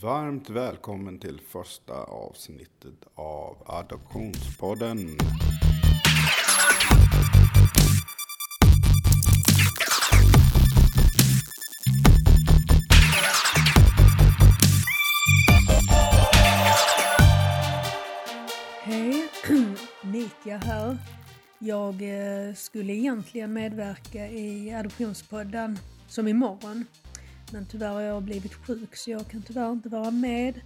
Varmt välkommen till första avsnittet av Adoptionspodden. Hej, Nitja här. Jag eh, skulle egentligen medverka i Adoptionspodden som imorgon. Men tyvärr har jag blivit sjuk så jag kan tyvärr inte vara med.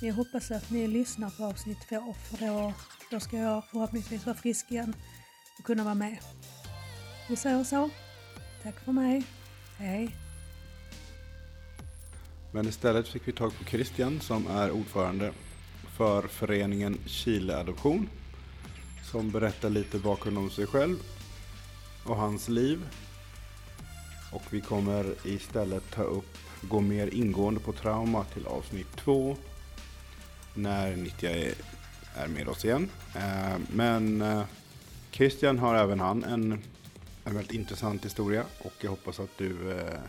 Men jag hoppas att ni lyssnar på avsnitt två för då, då ska jag förhoppningsvis vara frisk igen och kunna vara med. Vi säger så. Tack för mig. Hej. Men istället fick vi tag på Christian som är ordförande för föreningen Chile Adoption. Som berättar lite bakgrund om sig själv och hans liv. Och vi kommer istället ta upp, gå mer ingående på trauma till avsnitt två. När Nitya är, är med oss igen. Eh, men eh, Christian har även han en, en väldigt intressant historia och jag hoppas att du, eh,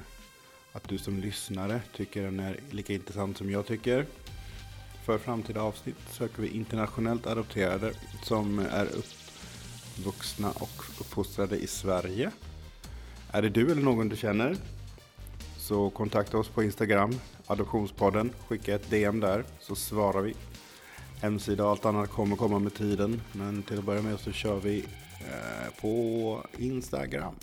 att du som lyssnare tycker den är lika intressant som jag tycker. För framtida avsnitt söker vi internationellt adopterade som är uppvuxna och uppfostrade i Sverige. Är det du eller någon du känner? Så kontakta oss på Instagram, Adoptionspodden. Skicka ett DM där så svarar vi. Hemsida och allt annat kommer komma med tiden. Men till att börja med så kör vi eh, på Instagram.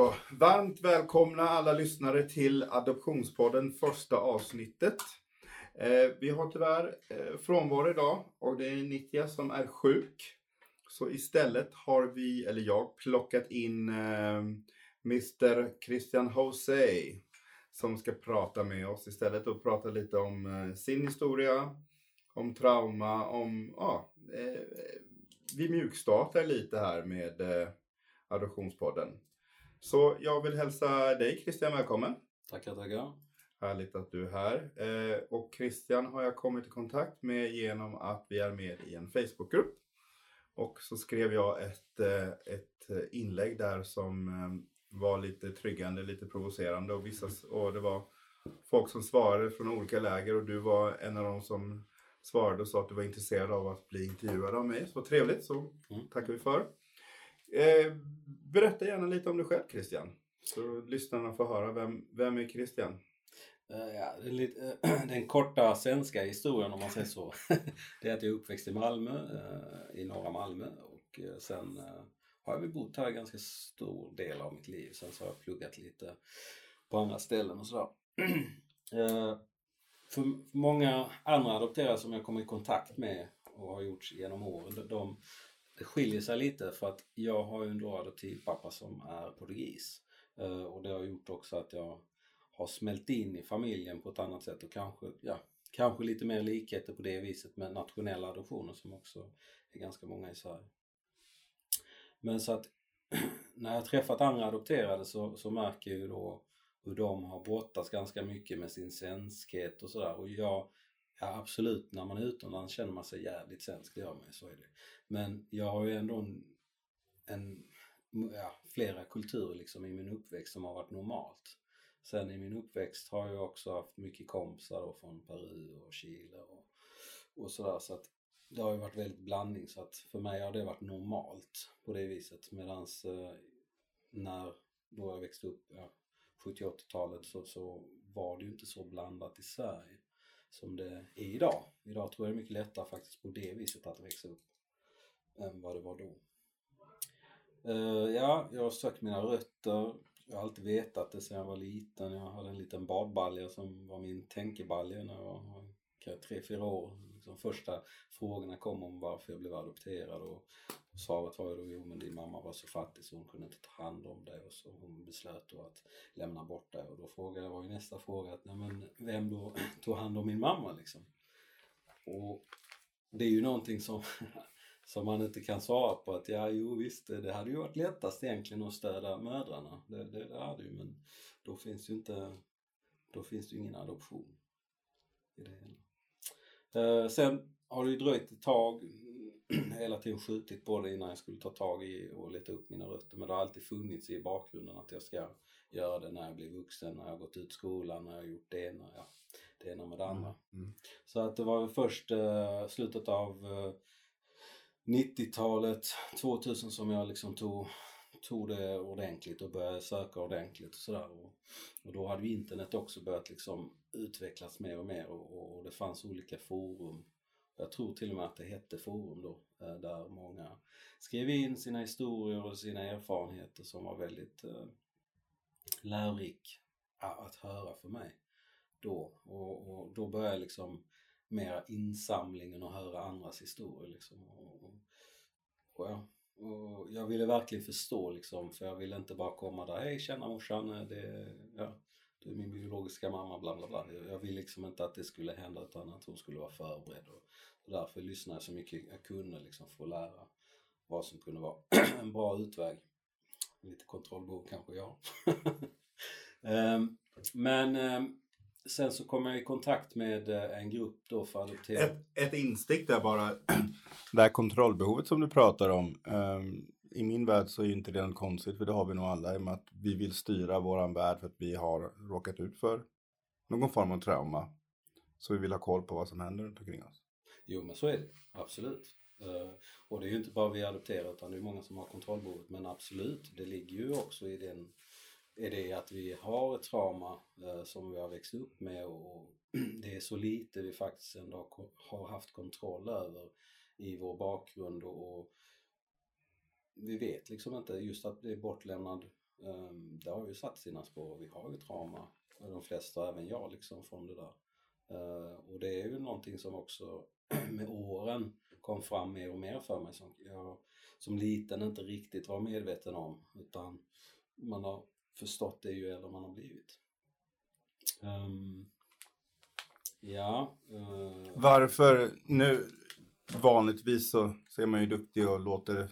Så varmt välkomna alla lyssnare till Adoptionspodden första avsnittet. Eh, vi har tyvärr eh, frånvaro idag och det är Nitya som är sjuk. Så istället har vi, eller jag, plockat in eh, Mr Christian Jose som ska prata med oss istället och prata lite om eh, sin historia, om trauma, om, ja, eh, vi mjukstartar lite här med eh, Adoptionspodden. Så jag vill hälsa dig Christian välkommen. Tackar, tackar. Härligt att du är här. Eh, och Christian har jag kommit i kontakt med genom att vi är med i en Facebookgrupp. Och så skrev jag ett, eh, ett inlägg där som eh, var lite tryggande, lite provocerande och, vissa, och det var folk som svarade från olika läger och du var en av dem som svarade och sa att du var intresserad av att bli intervjuad av mig. Så trevligt, så Mm. tackar vi för. Eh, berätta gärna lite om dig själv Christian. Så lyssnarna får höra, vem, vem är Christian? Eh, Ja, den, lite, den korta svenska historien om man säger så. det är att jag är uppväxt i Malmö, eh, i norra Malmö och eh, sen eh, har jag väl bott här ganska stor del av mitt liv. Sen så har jag pluggat lite på andra ställen och sådär. För många andra adopterade som jag kommer i kontakt med och har gjort genom åren, de, det skiljer sig lite för att jag har ju en adoptivpappa som är portugis. Eh, och det har gjort också att jag har smält in i familjen på ett annat sätt och kanske, ja, kanske lite mer likheter på det viset med nationella adoptioner som också är ganska många i Sverige. Men så att när jag träffat andra adopterade så, så märker jag ju då hur de har brottats ganska mycket med sin svenskhet och sådär och jag Ja absolut, när man är utomlands känner man sig jävligt svensk, det gör man ju, så är det. Men jag har ju ändå en, en ja, flera kulturer liksom i min uppväxt som har varit normalt. Sen i min uppväxt har jag också haft mycket kompisar då från Peru och Chile och, och sådär. Så att det har ju varit väldigt blandning. Så att för mig har det varit normalt på det viset. Medans eh, när då jag växte upp, ja, 70-80-talet så, så var det ju inte så blandat i Sverige som det är idag. Idag tror jag det är mycket lättare faktiskt på det viset att växa upp än vad det var då. Uh, ja, jag har sökt mina rötter. Jag har alltid vetat det sedan jag var liten. Jag hade en liten badbalja som var min tänkebalja när jag var kanske tre, fyra år de första frågorna kom om varför jag blev adopterad och, och svaret var ju då jo men din mamma var så fattig så hon kunde inte ta hand om dig och så hon beslöt då att lämna bort dig och då frågade jag, var ju nästa fråga att nej men vem då tog hand om min mamma liksom? Och det är ju någonting som som man inte kan svara på att ja, jo visst, det hade ju varit lättast egentligen att stödja mödrarna. Det, det, det hade ju, men då finns ju inte, då finns det ju ingen adoption i det hela. Eh, sen har det ju dröjt ett tag, hela tiden skjutit på det innan jag skulle ta tag i och leta upp mina rötter. Men det har alltid funnits i bakgrunden att jag ska göra det när jag blir vuxen, när jag gått ut skolan, när jag gjort det ena, ja, det ena med det andra. Mm. Mm. Så att det var först eh, slutet av eh, 90-talet, 2000 som jag liksom tog, tog det ordentligt och började söka ordentligt och sådär. Och, och då hade ju internet också börjat liksom utvecklas mer och mer och, och det fanns olika forum. Jag tror till och med att det hette forum då, eh, där många skrev in sina historier och sina erfarenheter som var väldigt eh, lärorik att höra för mig då. Och, och då började jag liksom mera insamlingen och höra andras historier liksom. Och, och, och, ja och jag ville verkligen förstå liksom, för jag ville inte bara komma där, hej tjena morsan, eh, det, ja, du är min biologiska mamma, bla bla bla. Jag ville liksom inte att det skulle hända utan att hon skulle vara förberedd. Och, och därför lyssnade jag så mycket jag kunde liksom för att lära vad som kunde vara en bra utväg. Lite kontrollbehov kanske, jag um, ehm, men um, sen så kom jag i kontakt med eh, en grupp då för adoptera. Ett, ett instick där bara. Det här kontrollbehovet som du pratar om. Um, I min värld så är ju inte det något konstigt för det har vi nog alla i och med att vi vill styra våran värld för att vi har råkat ut för någon form av trauma. Så vi vill ha koll på vad som händer runt omkring oss. Jo men så är det, absolut. Uh, och det är ju inte bara vi adopterar utan det är många som har kontrollbehovet men absolut, det ligger ju också i den är det att vi har ett trauma eh, som vi har växt upp med och det är så lite vi faktiskt ändå har haft kontroll över i vår bakgrund och, och vi vet liksom inte just att bli bortlämnad eh, det har ju satt sina spår. Vi har ju trauma, de flesta, även jag liksom från det där. Eh, och det är ju någonting som också med åren kom fram mer och mer för mig som jag som liten inte riktigt var medveten om utan man har förstått det ju äldre man har blivit. Um, ja. Uh... Varför nu vanligtvis så, så är man ju duktig och låter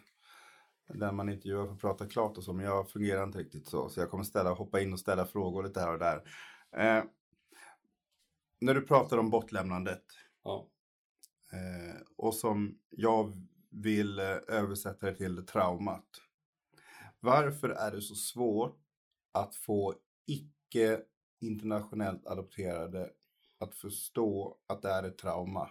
den man intervjuar få prata klart och så, men jag fungerar inte riktigt så. Så jag kommer ställa, hoppa in och ställa frågor lite här och där. Eh, när du pratar om bortlämnandet. Ja. Eh, och som jag vill eh, översätta det till traumat. Varför är det så svårt att få icke internationellt adopterade att förstå att det är ett trauma.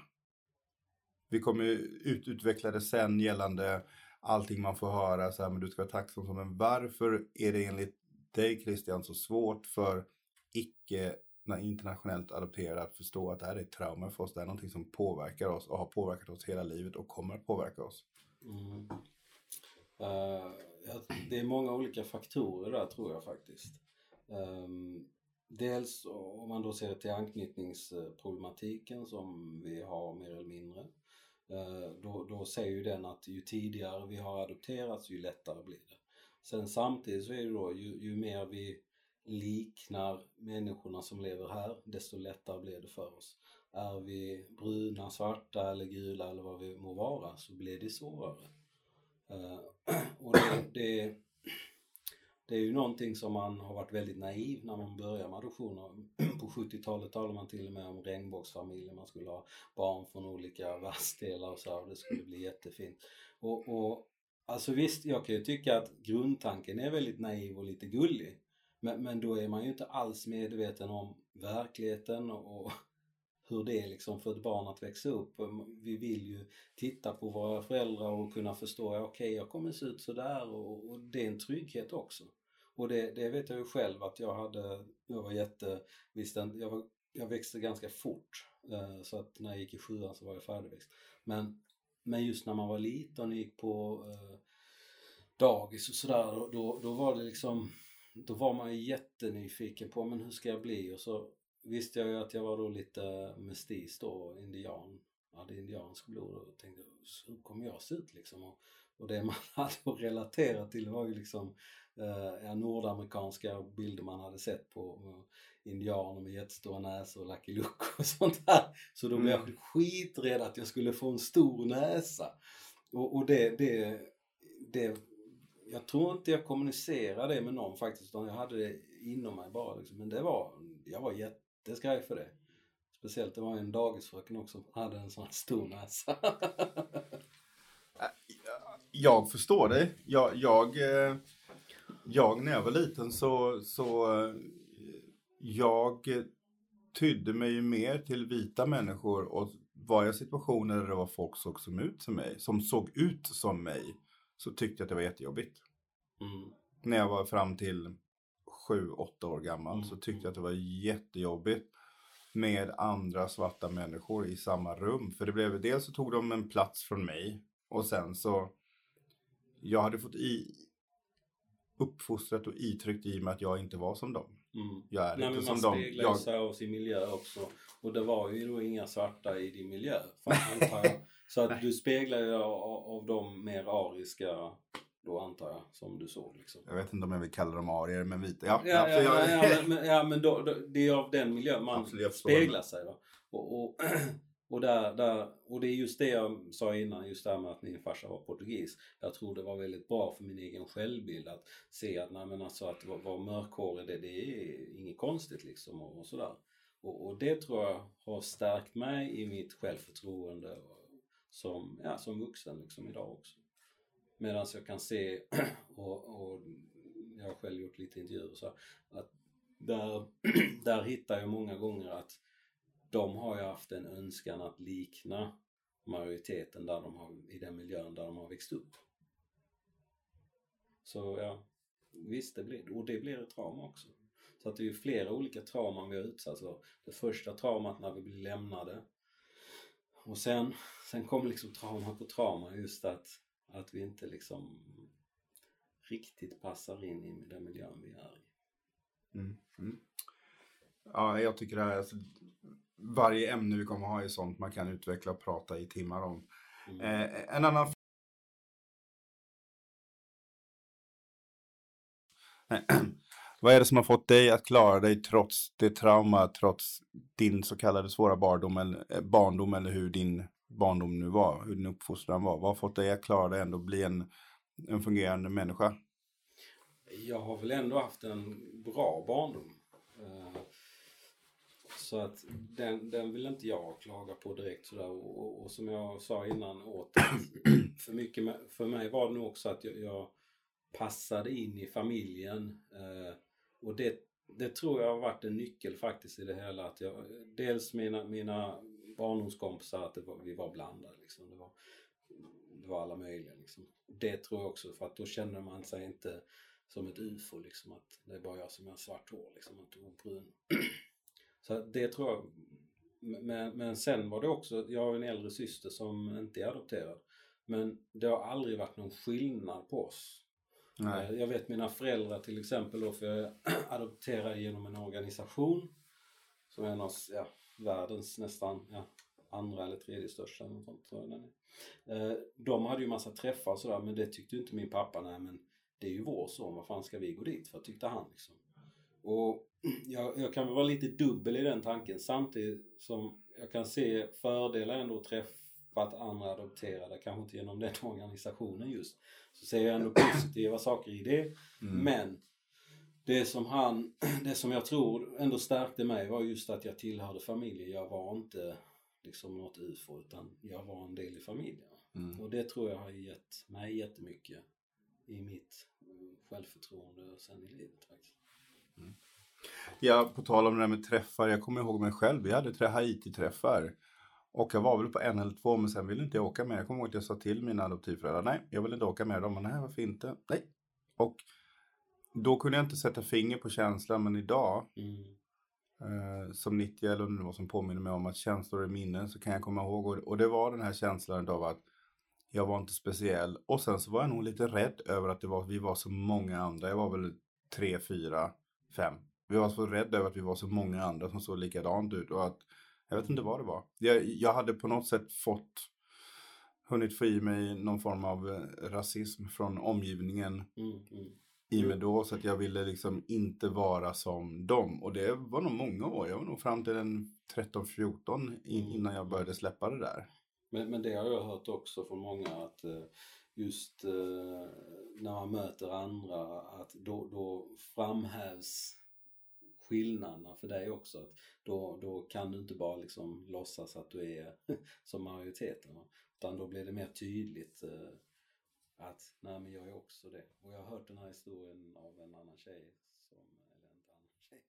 Vi kommer ut, utveckla det sen gällande allting man får höra, så här, men du ska vara tacksam. Men varför är det enligt dig Christian så svårt för icke internationellt adopterade att förstå att det här är ett trauma för oss. Det är någonting som påverkar oss och har påverkat oss hela livet och kommer att påverka oss. Mm. Uh, det är många olika faktorer där tror jag faktiskt. Um, dels om man då ser till anknytningsproblematiken som vi har mer eller mindre. Uh, då, då säger ju den att ju tidigare vi har adopterats ju lättare blir det. Sen samtidigt så är det då ju, ju mer vi liknar människorna som lever här desto lättare blir det för oss. Är vi bruna, svarta eller gula eller vad vi må vara så blir det svårare. Eh, och det, det, det, är ju någonting som man har varit väldigt naiv när man börjar med adoptioner. På 70-talet talade man till och med om regnbågsfamiljer, man skulle ha barn från olika världsdelar och så och det skulle bli jättefint. Och, och Alltså visst, jag kan ju tycka att grundtanken är väldigt naiv och lite gullig. Men, men då är man ju inte alls medveten om verkligheten och, hur det är liksom för ett barn att växa upp. Vi vill ju titta på våra föräldrar och kunna förstå, okej okay, jag kommer se ut sådär och, och det är en trygghet också. Och det, det vet jag ju själv att jag hade, jag var jätte, visst jag, var, jag växte ganska fort eh, så att när jag gick i sjuan så var jag färdigväxt. Men, men just när man var liten och gick på eh, dagis och sådär då, då var det liksom då var man ju jättenyfiken på men hur ska jag bli och så visste jag ju att jag var då lite mestis då, indian. Jag hade indiansk blod och tänkte hur kommer jag se ut liksom? Och, och det man hade att relatera till var ju liksom eh, nordamerikanska bilder man hade sett på uh, indianer med jättestora näsor och Lucky Luke och sånt där. Så då blev jag mm. skiträdd att jag skulle få en stor näsa. Och, och det, det, det jag tror inte jag kommunicerade det med någon faktiskt utan jag hade det inom mig bara liksom. Men det var, jag var jätte jätteskraj för det. Speciellt det var en dagisfröken också som hade en sån här stor näsa. Jag förstår dig. Jag, jag, eh, jag när jag var liten så, så eh, jag tydde mig ju mer till vita människor och var jag i situationer där det var folk som såg ut som mig, som såg ut som mig, så tyckte jag att det var jättejobbigt. Mm. När jag var fram till sju, åtta år gammal Mm. så tyckte jag att det var jättejobbigt med andra svarta människor i samma rum. För det blev, dels så tog de en plats från mig och sen så, jag hade fått i, uppfostrat och itryckt i mig att jag inte var som dem. Mm. Jag är Nej, inte men som man dem. speglar Jag, sig av sin miljö också. Och det var ju då inga svarta i din miljö, antar jag. Så att du speglar av, av de mer ariska, då antar jag, som du såg liksom. jag vet inte om jag vill kalla dem arier, men vita. Ja, Ja, ja, Jag- ja, men, ja, men då, då, det är av den miljön man Absolut, speglar sig. Va? Och, och, och, där, där, och det är just det jag sa innan, just det här med att min farsa var portugis. Jag tror det var väldigt bra för min egen självbild att se att, nej, men alltså, att vara, vara mörkhårig, det, det är inget konstigt liksom och, och sådär. Och, och det tror jag har stärkt mig i mitt självförtroende som, ja, som vuxen liksom idag också. Medan jag kan se, och, och jag har själv gjort lite intervjuer så, att där, där hittar jag många gånger att de har ju haft en önskan att likna majoriteten där de har, i den miljön där de har växt upp. Så ja, visst det blir, och det blir ett trauma också. Så att det är ju flera olika trauman vi har utsatts för. Det första traumat när vi blir lämnade. Och sen, sen kommer liksom trauma på trauma just att, att vi inte liksom riktigt passar in i den miljön vi är i. Mm. Mm. Ja, jag tycker det här, alltså, varje ämne vi kommer ha är sånt man kan utveckla och prata i timmar om. Mm. Eh, en annan Vad är det som har fått dig att klara dig trots det trauma, trots din så kallade svåra barndom eller, eh, barndom eller hur din barndom nu var, hur din uppfostran var? Vad har fått dig att klara dig ändå bli en, en fungerande människa? Jag har väl ändå haft en bra barndom. Eh, Så att den, den vill inte jag klaga på direkt sådär och, och, och som jag sa innan åt för, mycket, för mig var det nog också att jag, jag passade in i familjen eh, och det, det tror jag har varit en nyckel faktiskt i det hela. Att jag, dels mina, mina barndomskompisar, att det var, vi var blandade liksom. Det var, det var alla möjliga liksom. Det tror jag också för att då känner man sig inte som ett ufo liksom att det är bara jag som har svart hår liksom, att och brun. Så det tror jag. Men, men sen var det också, jag har en äldre syster som inte är adopterad. Men det har aldrig varit någon skillnad på oss. Nej. Eh, Jag vet mina föräldrar till exempel då, för jag adopterade genom en organisation som är en av ja, världens nästan ja, andra eller tredje största. eller något sånt, tror jag. Eh, De hade ju massa träffar och sådär men det tyckte inte min pappa, nej men det är ju vår son, vad fan ska vi gå dit för, tyckte han liksom. Och jag, jag kan väl vara lite dubbel i den tanken samtidigt som jag kan se fördelar ändå att träffat andra adopterade, kanske inte genom den organisationen just. Så ser jag ändå positiva saker i det. Mm. Men det som han, det som jag tror ändå stärkte mig var just att jag tillhörde familjen. Jag var inte liksom något ufo utan jag var en del i familjen. Mm. Och det tror jag har gett mig jättemycket i mitt eh, självförtroende sen i livet faktiskt. Ja, på tal om det där med träffar. Jag kommer ihåg mig själv. Vi hade tre Haiti-träffar. Och jag var väl på en eller två, men sen ville inte jag åka med. Jag kommer ihåg att jag sa till mina adoptivföräldrar, nej, jag vill inte åka med. De bara, nej, varför inte? Nej. Och då kunde jag inte sätta finger på känslan, men idag, Mm. eh, som 90 eller vad som påminner mig om att känslor är minnen, så kan jag komma ihåg. Och, och det var den här känslan av att jag var inte speciell. Och sen så var jag nog lite rädd över att det var, vi var så många andra. Jag var väl tre, fyra, fem. Vi var så rädda över att vi var så många andra som såg likadant ut. Och att, jag vet inte vad det var. Jag, jag hade på något sätt fått, hunnit få i mig någon form av eh, rasism från omgivningen Mm, mm. I mig då. Så att jag ville liksom inte vara som dem. Och det var nog många år. Jag var nog fram till en 13-14 in, Mm. innan jag började släppa det där. Men, men det har jag hört också från många att eh, just eh, när man möter andra att då, då framhävs skillnaderna för dig också. Att då, då kan du inte bara liksom låtsas att du är som majoriteten. Utan då blir det mer tydligt eh, att nej men jag är också det. Och jag har hört den här historien av en annan tjej som, eller inte annan tjej.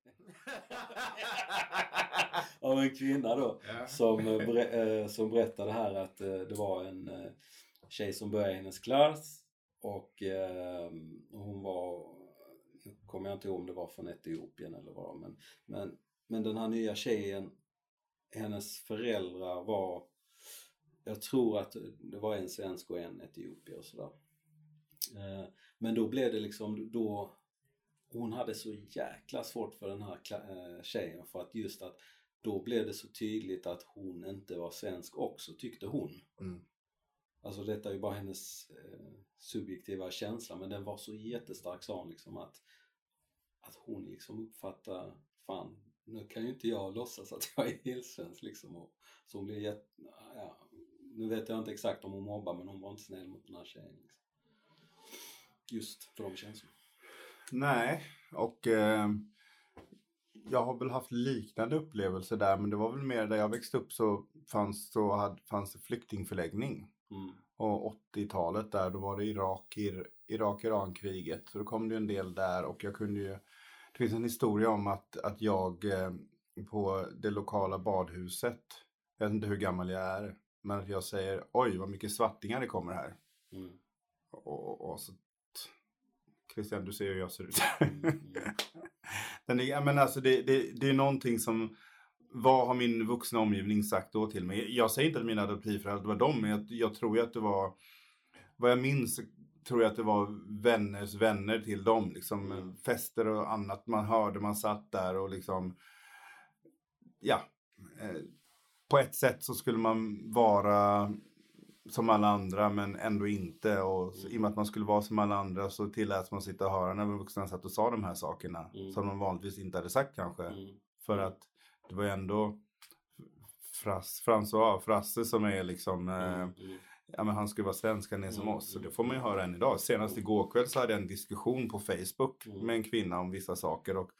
av en kvinna då. Ja. Som, eh, ber, eh, som berättade här att eh, det var en tjej som började i hennes klass och eh, hon var, nu kommer jag inte ihåg om det var från Etiopien eller vad men, men, men den här nya tjejen, hennes föräldrar var, jag tror att det var en svensk och en etiopier och sådär. Eh, men då blev det liksom, då hon hade så jäkla svårt för den här eh, tjejen för att just att då blev det så tydligt att hon inte var svensk också tyckte hon. Mm. Alltså detta är ju bara hennes eh, subjektiva känsla men den var så jättestark sa hon liksom att, att hon liksom uppfattar fan nu kan ju inte jag låtsas att jag är helsvensk liksom. Och, så hon blev jätte, ja, nu vet jag inte exakt om hon mobbar men hon var inte snäll mot den här tjejen. Liksom. Just för de känslorna. Nej, och eh, jag har väl haft liknande upplevelser där, men det var väl mer där jag växte upp så fanns, så hade, fanns det flyktingförläggning. Mm. Och 80-talet där, då var det Irak, Ir, Irak-Iran-kriget. Så då kom det en del där och jag kunde ju... Det finns en historia om att, att jag eh, på det lokala badhuset, jag vet inte hur gammal jag är, men att jag säger oj vad mycket svartingar det kommer här. Mm. Och, och, och så... Christian, du ser hur jag ser ut. Mm. Mm. Den är, men alltså det, det, det är någonting som, vad har min vuxna omgivning sagt då till mig? Jag säger inte att mina adoptivföräldrar var dem, men jag, jag tror ju att det var, vad jag minns, tror jag att det var vänners vänner till dem. Liksom Mm. fester och annat man hörde, man satt där och liksom, ja. På ett sätt så skulle man vara som alla andra men ändå inte. Och så, i och med att man skulle vara som alla andra så tilläts man sitta och höra när vuxna satt och sa de här sakerna. Mm. Som de vanligtvis inte hade sagt kanske. Mm. För att det var ju ändå Frass, François, Frasse som är liksom, eh, Mm. Mm. ja men han skulle vara svensk, han är som Mm, oss. Så mm, det får man ju mm. höra än idag. Senast igår kväll så hade jag en diskussion på Facebook Mm. med en kvinna om vissa saker. Och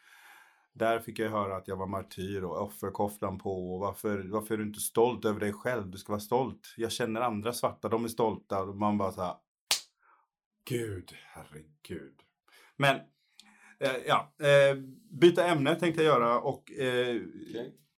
där fick jag höra att jag var martyr och offerkofflan på. Och varför, varför är du inte stolt över dig själv? Du ska vara stolt. Jag känner andra svarta, de är stolta. Och man bara så här. Gud, herregud. Men, eh, ja. Eh, byta ämne tänkte jag göra och eh, okay.